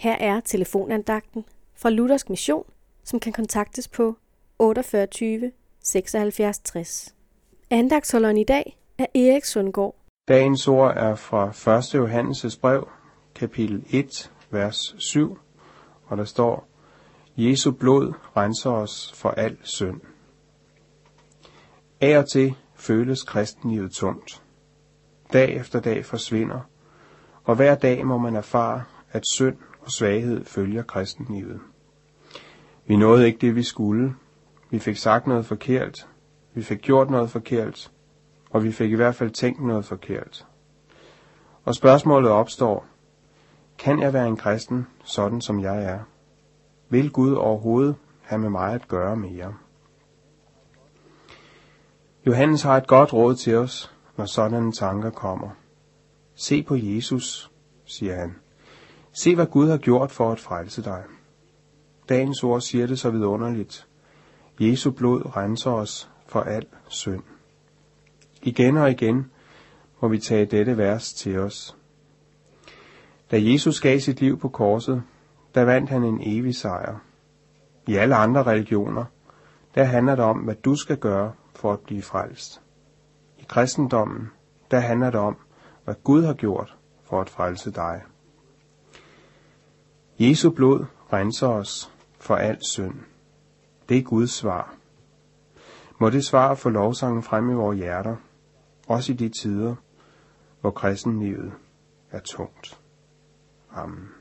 Her er telefonandagten fra Luthersk Mission, som kan kontaktes på 48 76 60. Andagsholderen i dag er Erik Sundgaard. Dagens ord er fra 1. Johannes' brev, kapitel 1, vers 7, og der står, Jesu blod renser os for al synd. Af og til føles kristenlivet tungt. Dag efter dag forsvinder, og hver dag må man erfare, at synd og svaghed følger kristenlivet. Vi nåede ikke det, vi skulle. Vi fik sagt noget forkert. Vi fik gjort noget forkert. Og vi fik i hvert fald tænkt noget forkert. Og spørgsmålet opstår, kan jeg være en kristen, sådan som jeg er? Vil Gud overhovedet have med mig at gøre mere? Johannes har et godt råd til os, når sådanne tanker kommer. Se på Jesus, siger han. Se, hvad Gud har gjort for at frelse dig. Dagens ord siger det så vidunderligt. Jesu blod renser os for al synd. Igen og igen må vi tage dette vers til os. Da Jesus gav sit liv på korset, der vandt han en evig sejr. I alle andre religioner, der handler det om, hvad du skal gøre for at blive frelst. I kristendommen, der handler det om, hvad Gud har gjort for at frelse dig. Jesu blod renser os for al synd. Det er Guds svar. Må det svar få lovsangen frem i vores hjerter, også i de tider, hvor kristenlivet er tungt. Amen.